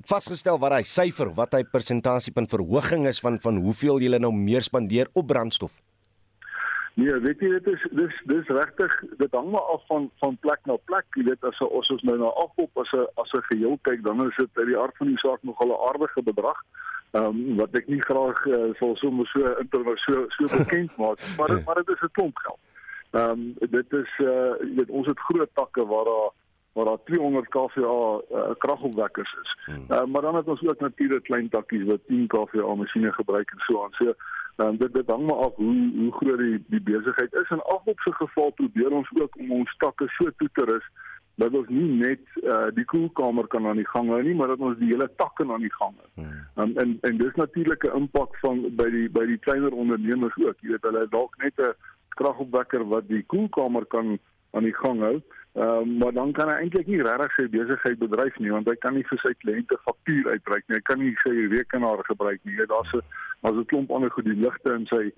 vasgestel wat hy syfer wat hy persentasiepunt verhoging is van van hoeveel jy nou meer spandeer op brandstof? Nee, weet jy dit is dis dis regtig dit hang maar af van van plek na plek. Jy weet as ons nou na afop as 'n as 'n geheel kyk dan is dit uit die aard van die saak nogal 'n aardige bedrag. Ehm um, wat ek nie graag uh, sal sommer so internet so so bekend maak, maar dit, maar dit is 'n klomp geld. Ehm um, dit is uh jy weet ons het groot takke waar daar waar daar 200 kVA uh, kragopwekkers is. Hmm. Uh, maar dan het ons ook natuurlik klein takkies wat 10 kVA masjiene gebruik en so aan. So um, dit dit hang maar af hoe hoe groot die die besigheid is en af op se geval probeer ons ook om ons takke so toe te rus dat ons nie net uh, die koelkamer kan aan die gang hou nie, maar dat ons die hele takke aan die gang hou. Hmm. Um, en en dis natuurlik 'n impak van by die by die kleiner ondernemers ook. Jy weet hulle dalk net 'n kragopwekker wat die koelkamer kan aan die gang hou. Ehm um, maar dan kan hy eintlik nie regtig sy besigheid bedryf nie want hy kan nie vir sy kliënte faktuur uitreik nie. Hy kan nie sy rekenaar gebruik nie. Daar's 'n daar's 'n klomp ander goed die ligte in sy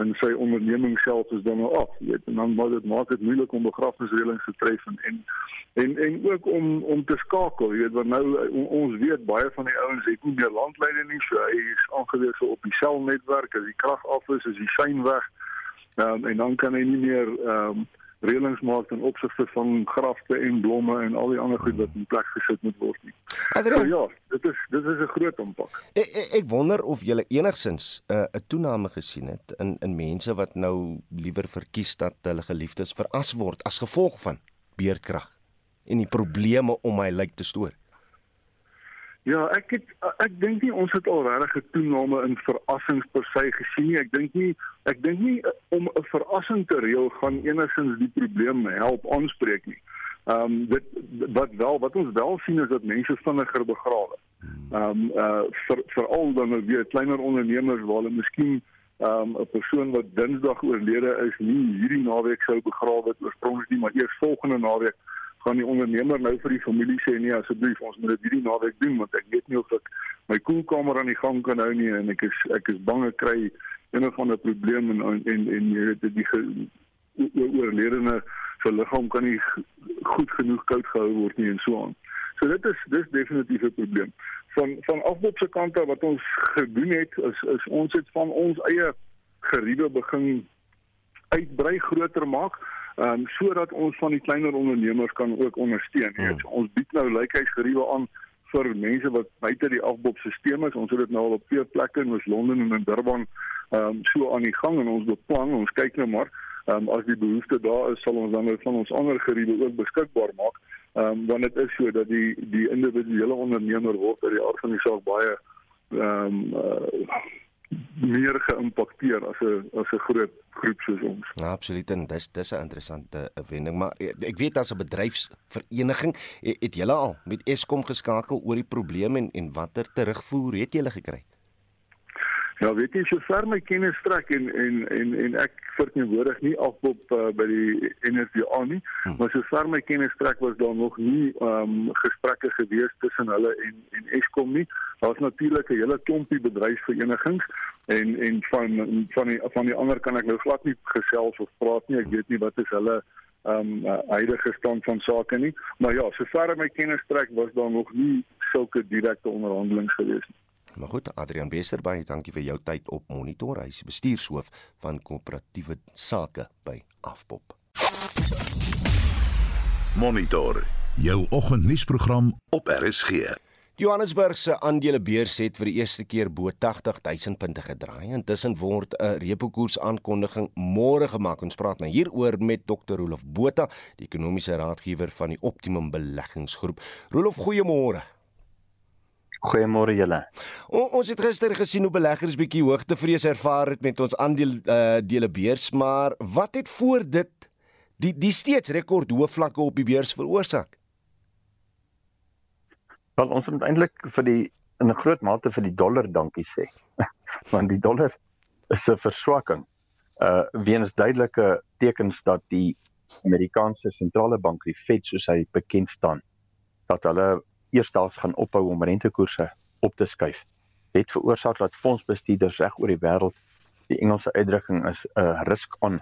en sy onderneming self is dan nou af, weet en dan moet dit maak dit moeilik om begrafnisreëlings te tref en en en, en ook om om te skakel, jy weet want nou on, ons weet baie van die ouens het nie meer landlyne nie, so hy is aangewese op die selnetwerk as die krag af is, is die sein weg. Ehm um, en dan kan hy nie meer ehm um, reëlings maak ten opsigte van grafte en blomme en al die ander goed wat in plek gesit moet word nie. So, ja, dit is dit is 'n groot impak. Ek, ek, ek wonder of jy enigsins 'n uh, toename gesien het in in mense wat nou liewer verkies dat hulle geliefdes veras word as gevolg van beerdkrag en die probleme om hy lyk te stoor. Ja, ek het ek dink nie ons het al regtig 'n toename in verrassings per se gesien nie. Ek dink nie ek dink nie eh, om 'n verrassing te reël gaan enigsins die probleem help aanspreek nie. Ehm um, dit wat wel wat ons wel sien is dat mense vinniger begrawe. Ehm um, uh vir veral dan nou weer kleiner ondernemers waar hulle miskien ehm um, 'n persoon wat Dinsdag oorlede is nie hierdie naweek sou begrawe het oorspronklik nie, maar eers volgende naweek gaan die ondernemer nou vir die familie sê nee asseblief ons moet dit hierdie naweek doen want ek weet nie of ek my koelkamer aan die gang kan hou nie en ek is ek is bang ek kry een of ander probleem en en en jy weet die oorledene se liggaam kan nie goed genoeg koud gehou word nie en so aan. So dit is dis definitief 'n probleem. Van van afbop se kant af wat ons gedoen het is is ons het van ons eie geriewe begin uitbrei groter maak ehm um, sodat ons van die kleiner ondernemers kan ook ondersteun. Hmm. So, ons bied nou lykheidsgeriewe aan vir mense wat buite die afbopstelsel is. Ons het dit nou al op vier plekke in Londen en in Durban ehm um, so aan die gang en ons beplan, ons kyk nou maar ehm um, as die behoefte daar is, sal ons dan nou van ons ander geriewe ook beskikbaar maak. Ehm um, want dit is so dat die die individuele ondernemer word uit die aard van die saak baie ehm um, uh, meer geïmpakteer as 'n as 'n groot groep soos ons. Ja, absoluut en dis dis 'n interessante wending, maar ek weet as 'n bedryfsvereniging het, het julle al met Eskom geskakel oor die probleem en en watter terugvoer het julle gekry? Ja, weet jy, so ver my kennis strek en en en en ek verteenwoordig nie afop uh, by die NRDA nie, hmm. maar so ver my kennis strek was daar nog nie ehm um, gesprekke gewees tussen hulle en en Eskom nie. Daar's natuurlik 'n hele klompie bedryfsverenigings en en van van die van die ander kan ek nou glad nie gesels of praat nie. Ek weet nie wat is hulle ehm um, uh, huidige stand van sake nie. Maar ja, so ver my kennis strek was daar nog nie sulke direkte onderhandelinge gewees nie. Maar goed, Adrian Bester, baie dankie vir jou tyd op Monitor. Hy is bestuurshoof van koöperatiewe sake by Afpop. Monitor, jou oggendnuusprogram op RSG. Johannesburg se aandelebeurs het vir die eerste keer bo 80000 punte gedraai. Intussen word 'n repo koers aankondiging môre gemaak. Ons praat nou hieroor met Dr. Rolof Botha, die ekonomiese raadgewer van die Optimum Beleggingsgroep. Rolof, goeiemôre. Goeiemôre julle. Ons het gister gesien hoe beleggers bietjie hoogtevrees ervaar het met ons aandeel uh, dele beurs, maar wat het voor dit die die steeds rekordhoë vlakke op die beurs veroorsaak? Wel ons moet eintlik vir die in 'n groot mate vir die dollar dankie sê. Want die dollar is 'n verswakking. Uh weens duidelike tekens dat die Amerikaanse sentrale bank, die Fed soos hy bekend staan, dat hulle eersdaags gaan ophou om rentekoerse op te skuif. Dit veroorsaak dat fondsbestuurders reg oor die wêreld die Engelse uitdrukking is 'n uh, risk on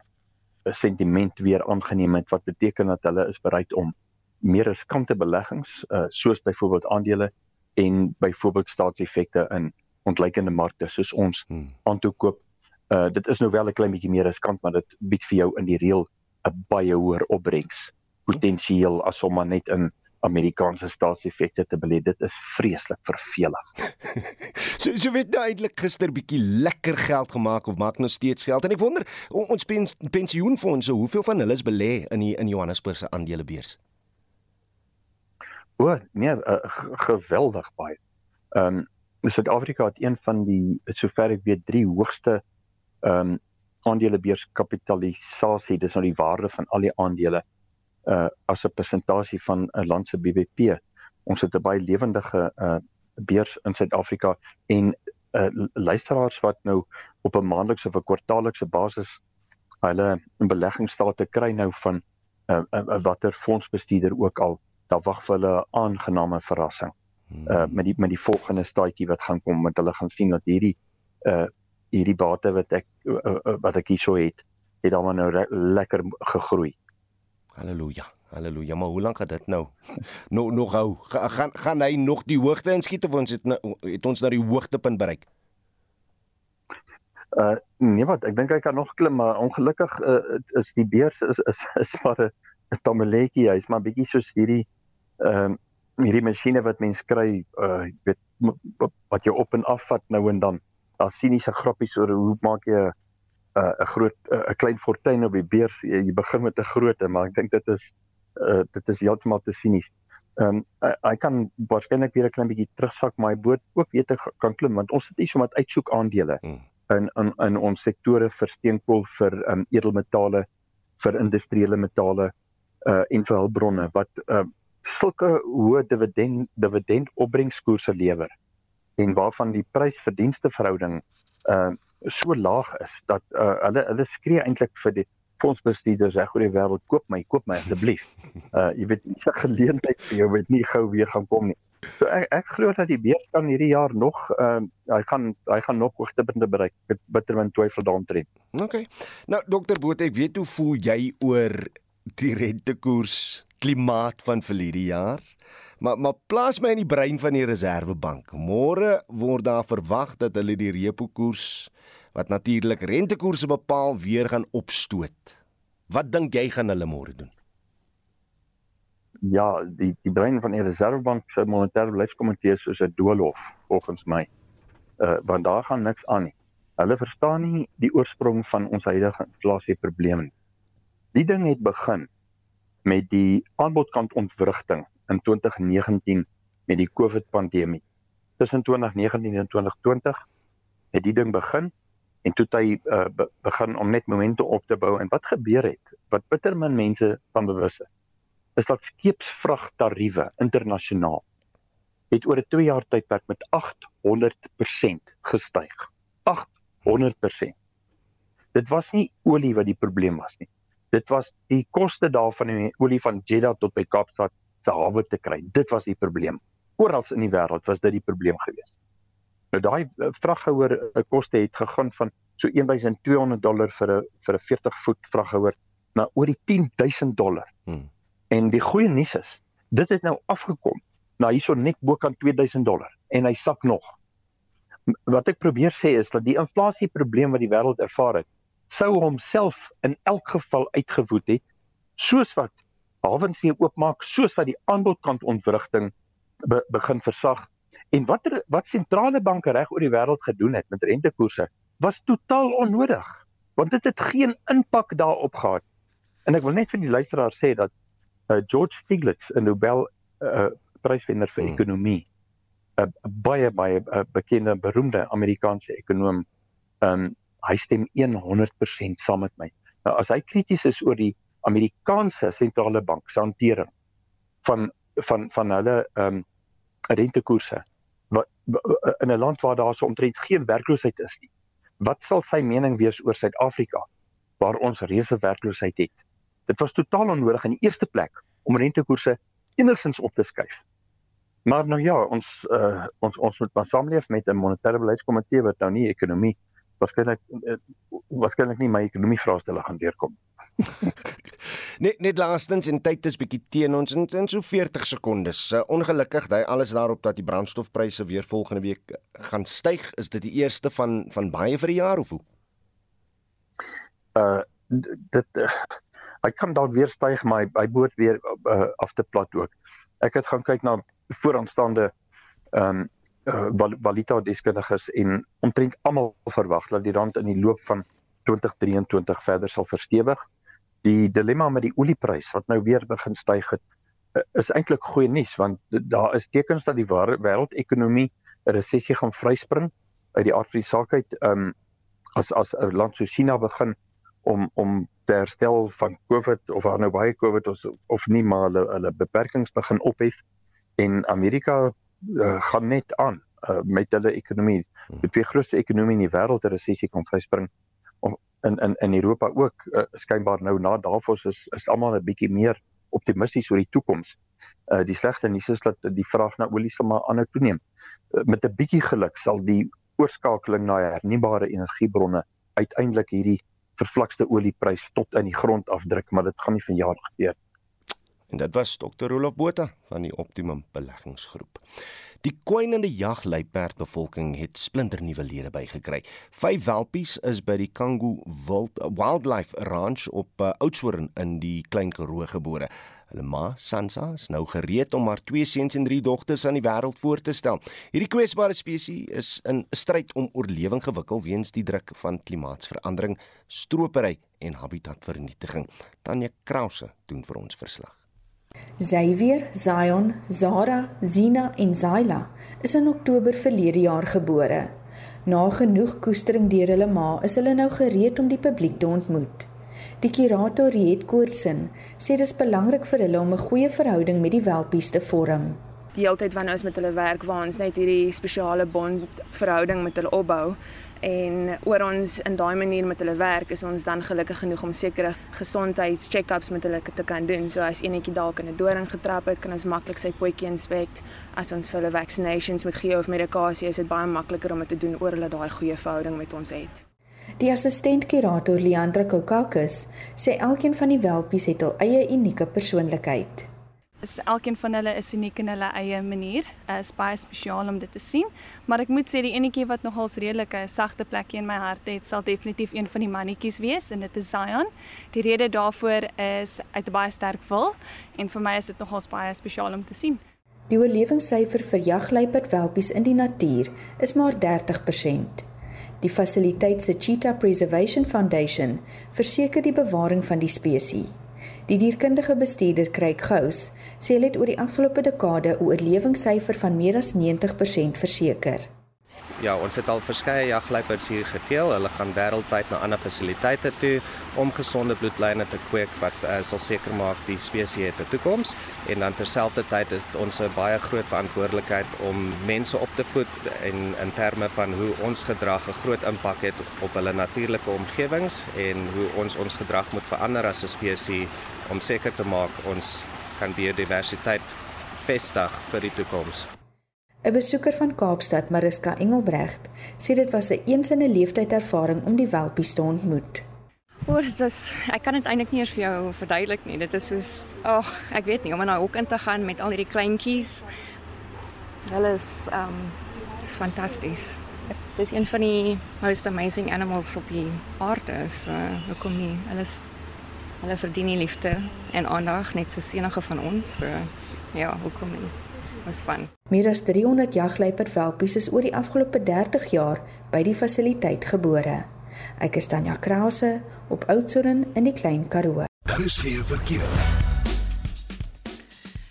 'n sentiment weer aangeneem het wat beteken dat hulle is bereid om meer riskante beleggings uh, soos byvoorbeeld aandele en byvoorbeeld staatseffekte in ontleikende markte soos ons hmm. aantoekoop. Uh dit is nou wel 'n klein bietjie meer riskant, maar dit bied vir jou in die reël 'n baie hoër opbrengs potensiaal as om maar net in Amerikaanse staatseffekte te belê. Dit is vreeslik vervelig. so so weet nou eintlik gister bietjie lekker geld gemaak of maak nog steeds geld. En ek wonder ons pens, pensioenfondse, hoeveel van hulle is belê in die in Johannesburg se aandelebeurs? O, nee, uh, geweldig baie. Ehm um, Suid-Afrika het een van die sover ek weet drie hoogste ehm um, aandelebeurs kapitalisasie, dis nou die waarde van al die aandele uh as 'n persentasie van 'n land se BBP. Ons het 'n baie lewendige uh beurs in Suid-Afrika en uh luisteraars wat nou op 'n maandelikse of 'n kwartaallikse basis hulle beleggingsstate kry nou van 'n uh, uh, uh, watter fondsbestuurder ook al daar wag vir hulle 'n aangename verrassing. Uh met die met die volgende staatjie wat gaan kom met hulle gaan sien dat hierdie uh hierdie bate wat ek uh, uh, wat ek hierso het, het dan nou lekker gegroei. Halleluja. Halleluja. Maar hoe lank gaan dit nou? nog nog hou. Gaan gaan hy nog die hoogte inskiet of ons het nou, het ons nou die hoogtepunt bereik? Uh nee wat, ek dink hy kan nog klim, maar ongelukkig uh, is die beurs is is, is maar 'n tammeletjie, hy's maar bietjie soos hierdie ehm um, hierdie masjiene wat mens kry, uh jy weet wat jy op en af vat nou en dan. Daar siniese grappies oor hoe maak jy 'n uh, 'n groot 'n uh, klein fortuin op die beurs. Jy, jy begin met 'n groot, maar ek dink dit is uh dit is heeltemal te sinies. Ehm um, hy kan waarskynlik weer 'n klein bietjie terugsak, maar hy boot ook weet ek kan klim want ons het hier sommer uitsoek aandele hmm. in in in ons sektore vir steenkool, vir um, edelmetale, vir industriële metale uh en vir hulpbronne wat uh sulke hoë dividend dividend opbrengskoerse lewer en waarvan die prys-verdienste verhouding uh so laag is dat uh, hulle hulle skree eintlik vir die fondsbestuurders reg oor die wêreld koop my koop my asseblief. Uh jy weet nie 'n geleentheid vir jou wat nie gou weer gaan kom nie. So ek ek glo dat die beurs kan hierdie jaar nog uh hy gaan hy gaan nog hoogtepunte bereik. Ek bitter min twyfel daaroor. OK. Nou dokter Botha, ek weet hoe voel jy oor die rentekoers klimaat van verlede jaar. Maar maar plaas my in die brein van die Reserwebank. Môre word daar verwag dat hulle die repo koers wat natuurlik rentekoerse bepaal weer gaan opstoot. Wat dink jy gaan hulle môre doen? Ja, die die brein van die Reserwebank se monetêre beleidskomitee soos 'n doolhof volgens my. Uh want daar gaan niks aan nie. Hulle verstaan nie die oorsprong van ons huidige inflasie probleme nie. Die ding het begin met die aanbodkant ontwrigting in 2019 met die COVID pandemie. Tussen 2019 en 2020 het die ding begin en toe hy uh, be begin om net momente op te bou en wat gebeur het wat bitter min mense van bewus is is dat skeepsvragtariewe internasionaal het oor 'n 2 jaar tydperk met 800% gestyg. 800%. Dit was nie olie wat die probleem was nie dit was die koste daarvan om die olie van Jeddah tot by Kaapstad se hawe te kry. Dit was die probleem. Oral in die wêreld was dit die probleem geweest. Nou daai eh, vraghouer eh, koste het gegaan van so 1200 dollar vir 'n vir 'n 40 voet vraghouer na oor die 10000 dollar. Hmm. En die goeie nuus is, dit het nou afgekom na hierso net bokant 2000 dollar en hy sak nog. Wat ek probeer sê is dat die inflasie probleem wat die wêreld ervaar het, sou homself in elk geval uitgewoed het soos wat hawens weer oopmaak soos wat die aanbodkant ontwrigting be, begin versag En wat er, wat sentrale banke reg oor die wêreld gedoen het met rentekoerse was totaal onnodig want dit het geen impak daarop gehad. En ek wil net vir die luisteraar sê dat uh, George Stiglitz, 'n Nobel uh, pryswenner vir hmm. ekonomie, 'n uh, baie baie uh, bekende beroemde Amerikaanse ekonom, um, hy stem 100% saam met my. Nou as hy krities is oor die Amerikaanse sentrale bank se hantering van van van hulle ehm um, rentekoerse wat in 'n land waar daar so omtrent geen werkloosheid is nie. Wat sal sy mening wees oor Suid-Afrika waar ons reuse werkloosheid het? Dit was totaal onnodig in die eerste plek om rentekoerse enigsins op te skuif. Maar nou ja, ons uh, ons ons moet maar saamleef met 'n monetêre beleidskomitee wat nou nie ekonomie waarskynlik uh, waarskynlik nie my ekonomie vraestelle gaan deurkom. net net laastens en tyd is bietjie teen ons in, in so 40 sekondes. Uh, ongelukkig dui alles daarop dat die brandstofpryse weer volgende week gaan styg. Is dit die eerste van van baie vir die jaar of hoe? Uh dit uh, hy kan dalk weer styg maar hy behoort weer uh, af te plat ook. Ek het gaan kyk na vooraanstaande ehm um, valuta deskundiges en omtrent almal verwag dat die rand in die loop van 2023 verder sal verstewig. Die dilemma met die olieprys wat nou weer begin styg het eh, is eintlik goeie nuus want daar is tekens dat die wêreldekonomie 'n resessie gaan vryspring uit die aard van die saak uit. Um, as as 'n land so China begin om om te herstel van Covid of daar nou baie Covid is of nie maar hulle hulle beperkings begin ophef en Amerika uh, gaan net aan uh, met hulle ekonomie die twee grootste ekonomie in die wêreld 'n resessie kan vryspring in in in Europa ook uh, skynbaar nou na Davos is is almal 'n bietjie meer optimisties oor die toekoms. Uh die slegte nuus is dat die vraag na olie sal maar aanhou toeneem. Uh, met 'n bietjie geluk sal die oorskakeling na hernubare energiebronne uiteindelik hierdie vervlakste olieprys tot in die grond afdruk, maar dit gaan nie vanjaar gebeur. En dit was Dr. Rolof Botha van die Optimum Beleggingsgroep. Die kwynende jagluiperdbevolking het splinternuwe lede bygekry. Vyf welpies is by die Kangu Wildlife Ranch op uh, Oudtshoorn in die Klein Karoo gebore. Hulle ma, Sansa, is nou gereed om haar twee seuns en drie dogters aan die wêreld voor te stel. Hierdie kwesbare spesies is in 'n stryd om oorlewing gewikkel weens die druk van klimaatsverandering, stropery en habitatvernietiging. Tanya Krause doen vir ons verslag. Xavier, Zion, Zara, Zina en Zaila is in Oktober verlede jaar gebore. Na genoeg koestering deur hulle ma, is hulle nou gereed om die publiek te ontmoet. Die kurator Riet Koortsen sê dit is belangrik vir hulle om 'n goeie verhouding met die welpies te vorm. Die hele tyd wanneer ons met hulle werk, waar ons net hierdie spesiale bond verhouding met hulle opbou, en oor ons in daai manier met hulle werk is ons dan gelukkig genoeg om sekere gesondheidscheck-ups met hulle te kan doen. So as enetjie dalk in 'n doring getrap het, kan ons maklik sy potjie inspek. As ons vir hulle vaccinations moet gee of medikasie, is dit baie makliker om dit te doen oor hulle daai goeie verhouding met ons het. Die assistent kurator Leandra Kokakis sê elkeen van die welpies het hul eie unieke persoonlikheid. Is elkeen van hulle is uniek in hulle eie manier. Is baie spesiaal om dit te sien, maar ek moet sê die enetjie wat nogals redelike sagte plekjie in my hart het, sal definitief een van die mannetjies wees en dit is Zion. Die rede daarvoor is uit 'n baie sterk wil en vir my is dit nogals baie spesiaal om te sien. Die oorlewingssyfer vir jagluiperdwelpies in die natuur is maar 30%. Die fasiliteit se Cheetah Preservation Foundation verseker die bewaring van die spesies. Die dierkundige bestuurder Craig Gous sê hulle het oor die afgelope dekade 'n oorlewingssyfer van meer as 90% verseker. Ja, ons het al verskeie jagluiperds hier geteel. Hulle gaan wêreldwyd na ander fasiliteite toe om gesonde bloedlyne te kweek wat uh, sal seker maak die spesies het 'n toekoms en dan terselfdertyd is ons 'n baie groot verantwoordelikheid om mense op te voed en in terme van hoe ons gedrag 'n groot impak het op hulle natuurlike omgewings en hoe ons ons gedrag moet verander as 'n spesies om seker te maak ons kan biodiversiteit vestig vir die toekoms. 'n Besoeker van Kaapstad, Mariska Engelbregt, sê dit was 'n eens in 'n leeftyd ervaring om die welpies te ontmoet. Oor dit is ek kan dit eintlik nie eens vir jou verduidelik nie. Dit is soos ag, ek weet nie om in daai hok in te gaan met al hierdie kleintjies. Hulle is ehm um, dis fantasties. Dit is een van die most amazing animals op die aarde. So, hoekom nie? Hulle is hulle verdien die liefde en aandag net soos enige van ons. So, ja, hoekom nie? Was fun. Meer as 300 jagluiperdwelpies is oor die afgelope 30 jaar by die fasiliteit gebore. Ek is Tanya Krause op Oudtshoorn in die Klein Karoo. Daar is geen verkeer.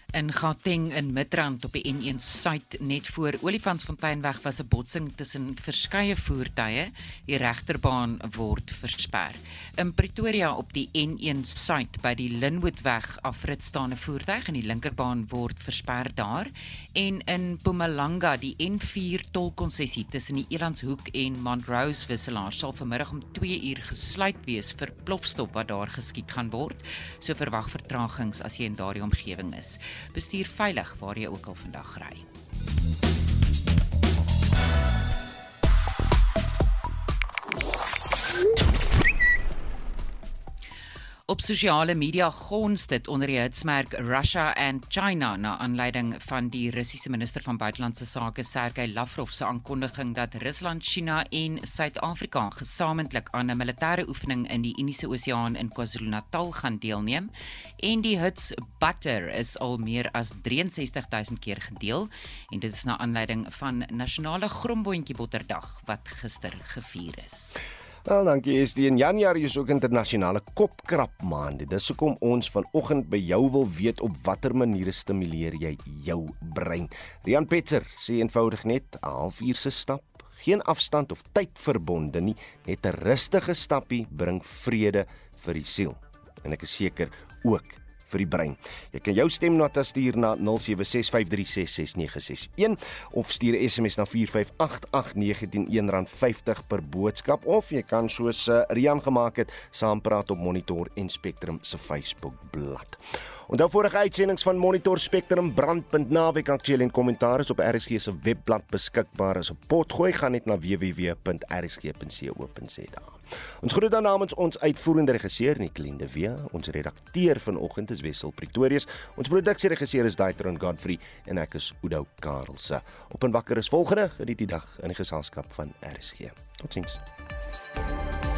In Gauteng in Midrand op die N1 Suid net voor Olifantsfonteinweg was 'n botsing tussen verskeie voertuie. Die regterbaan word versper. In Pretoria op die N1 Suid by die Linwoodweg afrit staan 'n voertuig en die linkerbaan word versper daar. En in Mpumalanga die N4 tolkonssessie tussen die Elandshoek en Montrose wisselaar sal vanmiddag om 2 uur gesluit wees vir plofstop wat daar geskied gaan word. So verwag vertragings as jy in daardie omgewing is bestuur veilig waar jy ook al vandag ry. Op sosiale media gons dit onder die hitsmerk Russia and China na aanleiding van die Russiese minister van buitelandse sake Sergey Lavrov se aankondiging dat Rusland, China en Suid-Afrika gesamentlik aan 'n militêre oefening in die Indiese Oseaan in KwaZulu-Natal gaan deelneem en die hits Butter is al meer as 63000 keer gedeel en dit is na aanleiding van nasionale gromboontjie botterdag wat gister gevier is. Wel, dankie. Die in Januarie is ook internasionale kopkrap maand. Dis hoekom ons vanoggend by jou wil weet op watter maniere stimuleer jy jou brein. Rian Petzer sê eenvoudig net 'n halfuur se stap, geen afstand of tyd verbonde nie, net 'n rustige stappie bring vrede vir die siel. En ek is seker ook vir die brein. Jy kan jou stemnota stuur na 0765366961 of stuur 'n SMS na 4588919 R50 per boodskap of jy kan soos uh, Rian gemaak het, saampraat op Monitor en Spectrum se Facebook bladsy. Onthou vorige uitsendings van Monitor Spectrum brandpunt naweek aktueel en kommentaar is op RSG se webblad beskikbaar as 'n potgooi gaan net na www.rsg.co.za. Ons groet dan namens ons uitvoerende regisseur Nicoline de Wee, ons redakteur vanoggend is Wessel Pretorius, ons produksieregisseur is Daitron Godfrey en ek is Udo Karlse. Op en wakker is volgende geniet die dag in die geselskap van RSG. Totsiens. thank you